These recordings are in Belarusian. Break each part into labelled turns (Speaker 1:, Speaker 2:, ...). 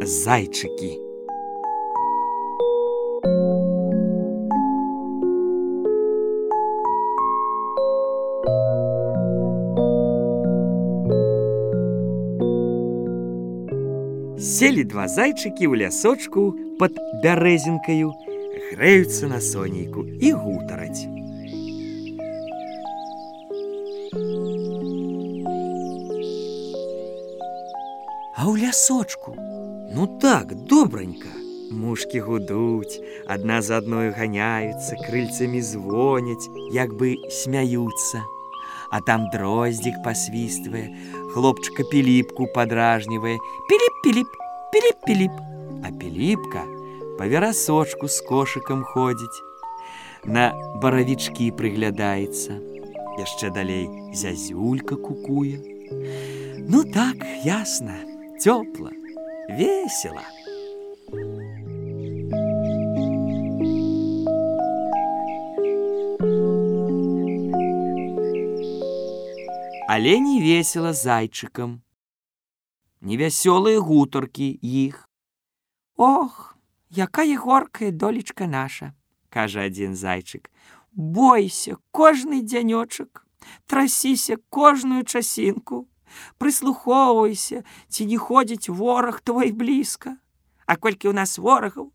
Speaker 1: зайчыкі. Селі два зайчыкі ў лясочку пад бярэзінкаю, грэюцца на сонейку і гутараць. А ў лясочку Ну так добранька Мушкі гудуць, адна за адною ганяюцца, крыльцамі звоняць, як бы смяюцца. А там дроздзік пасвіствае, хлопчыка піліпку падражнівае, піліп-піліп, піліп-піліп, А піліпка па верасочку з кошыкам ходзіць. На баравічкі прыглядаецца. Яшчэ далей зязюлька кукуе. Ну так, ясна, цёпла, весела. Але не весела зайчыкам. Невясёлыя гутаркі іх. Ох, якая горкая долечка наша, кажа адзін зайчык. Бойся кожны дзянёчак, трасіся кожную часінку, прыслухоўвайся, ці не ходзіць вораг твой блізка. А колькі ў нас ворагаў,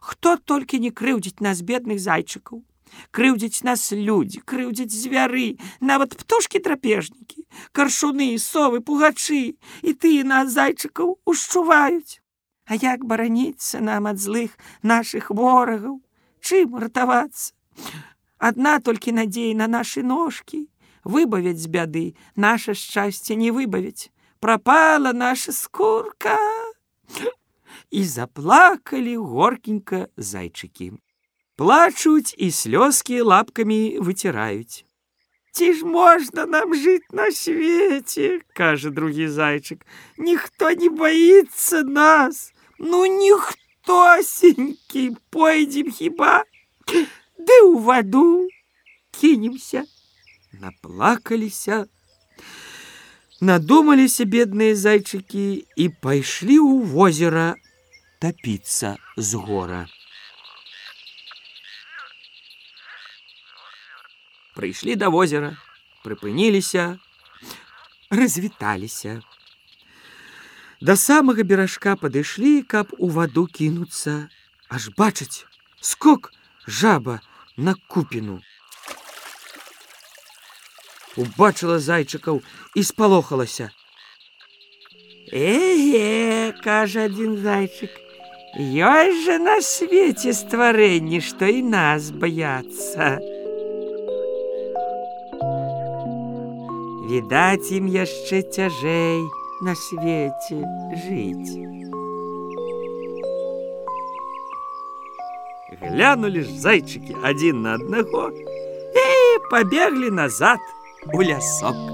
Speaker 1: хто толькі не крыўдзіць нас бедных зайчыкаў, крыўдзіць нас людзі, крыўдзіць звяры, нават птушкі трапежнікі, каршуны, совы, пугачы і тыя нас зайчыкаў ушчуваюць. А як бараніцца нам ад злых нашых ворагаў, чым ратавацца? Адна толькі надзея на нашы ножкі, выбавяць з бяды, наше шчасце не выбавіць. Прапала наша скурка. І заплакалі горкенька зайчыкі. Плачуць і слёзкі лапкамі выціраюць. Ці ж можна нам жыць на свеце, кажа другі зайчык. Ніхто не баіцца нас. Ну ніхтосенькі пойдзем хіба. Ды ў ваду кінемся. Наплакаліся. Надумаліся бедныя зайчыкі і пайшлі ў возера тапіцца з гора. Прыйшлі да возера, прыпыніліся, развіталіся. Да самага беражка падышлі, каб у ваду кінуцца, аж бачыць, скок жаба на купіну. Убачыла зайчыкаў і спалохалася. Эге, кажа адзін зайчык, Ёсць жа на свеце стварэнні, што і нас баяцца. Відаць ім яшчэ цяжэй на свеце жыць. Глянулі ж зайчыкі адзін на аднаго і пабеглі назад у лясок.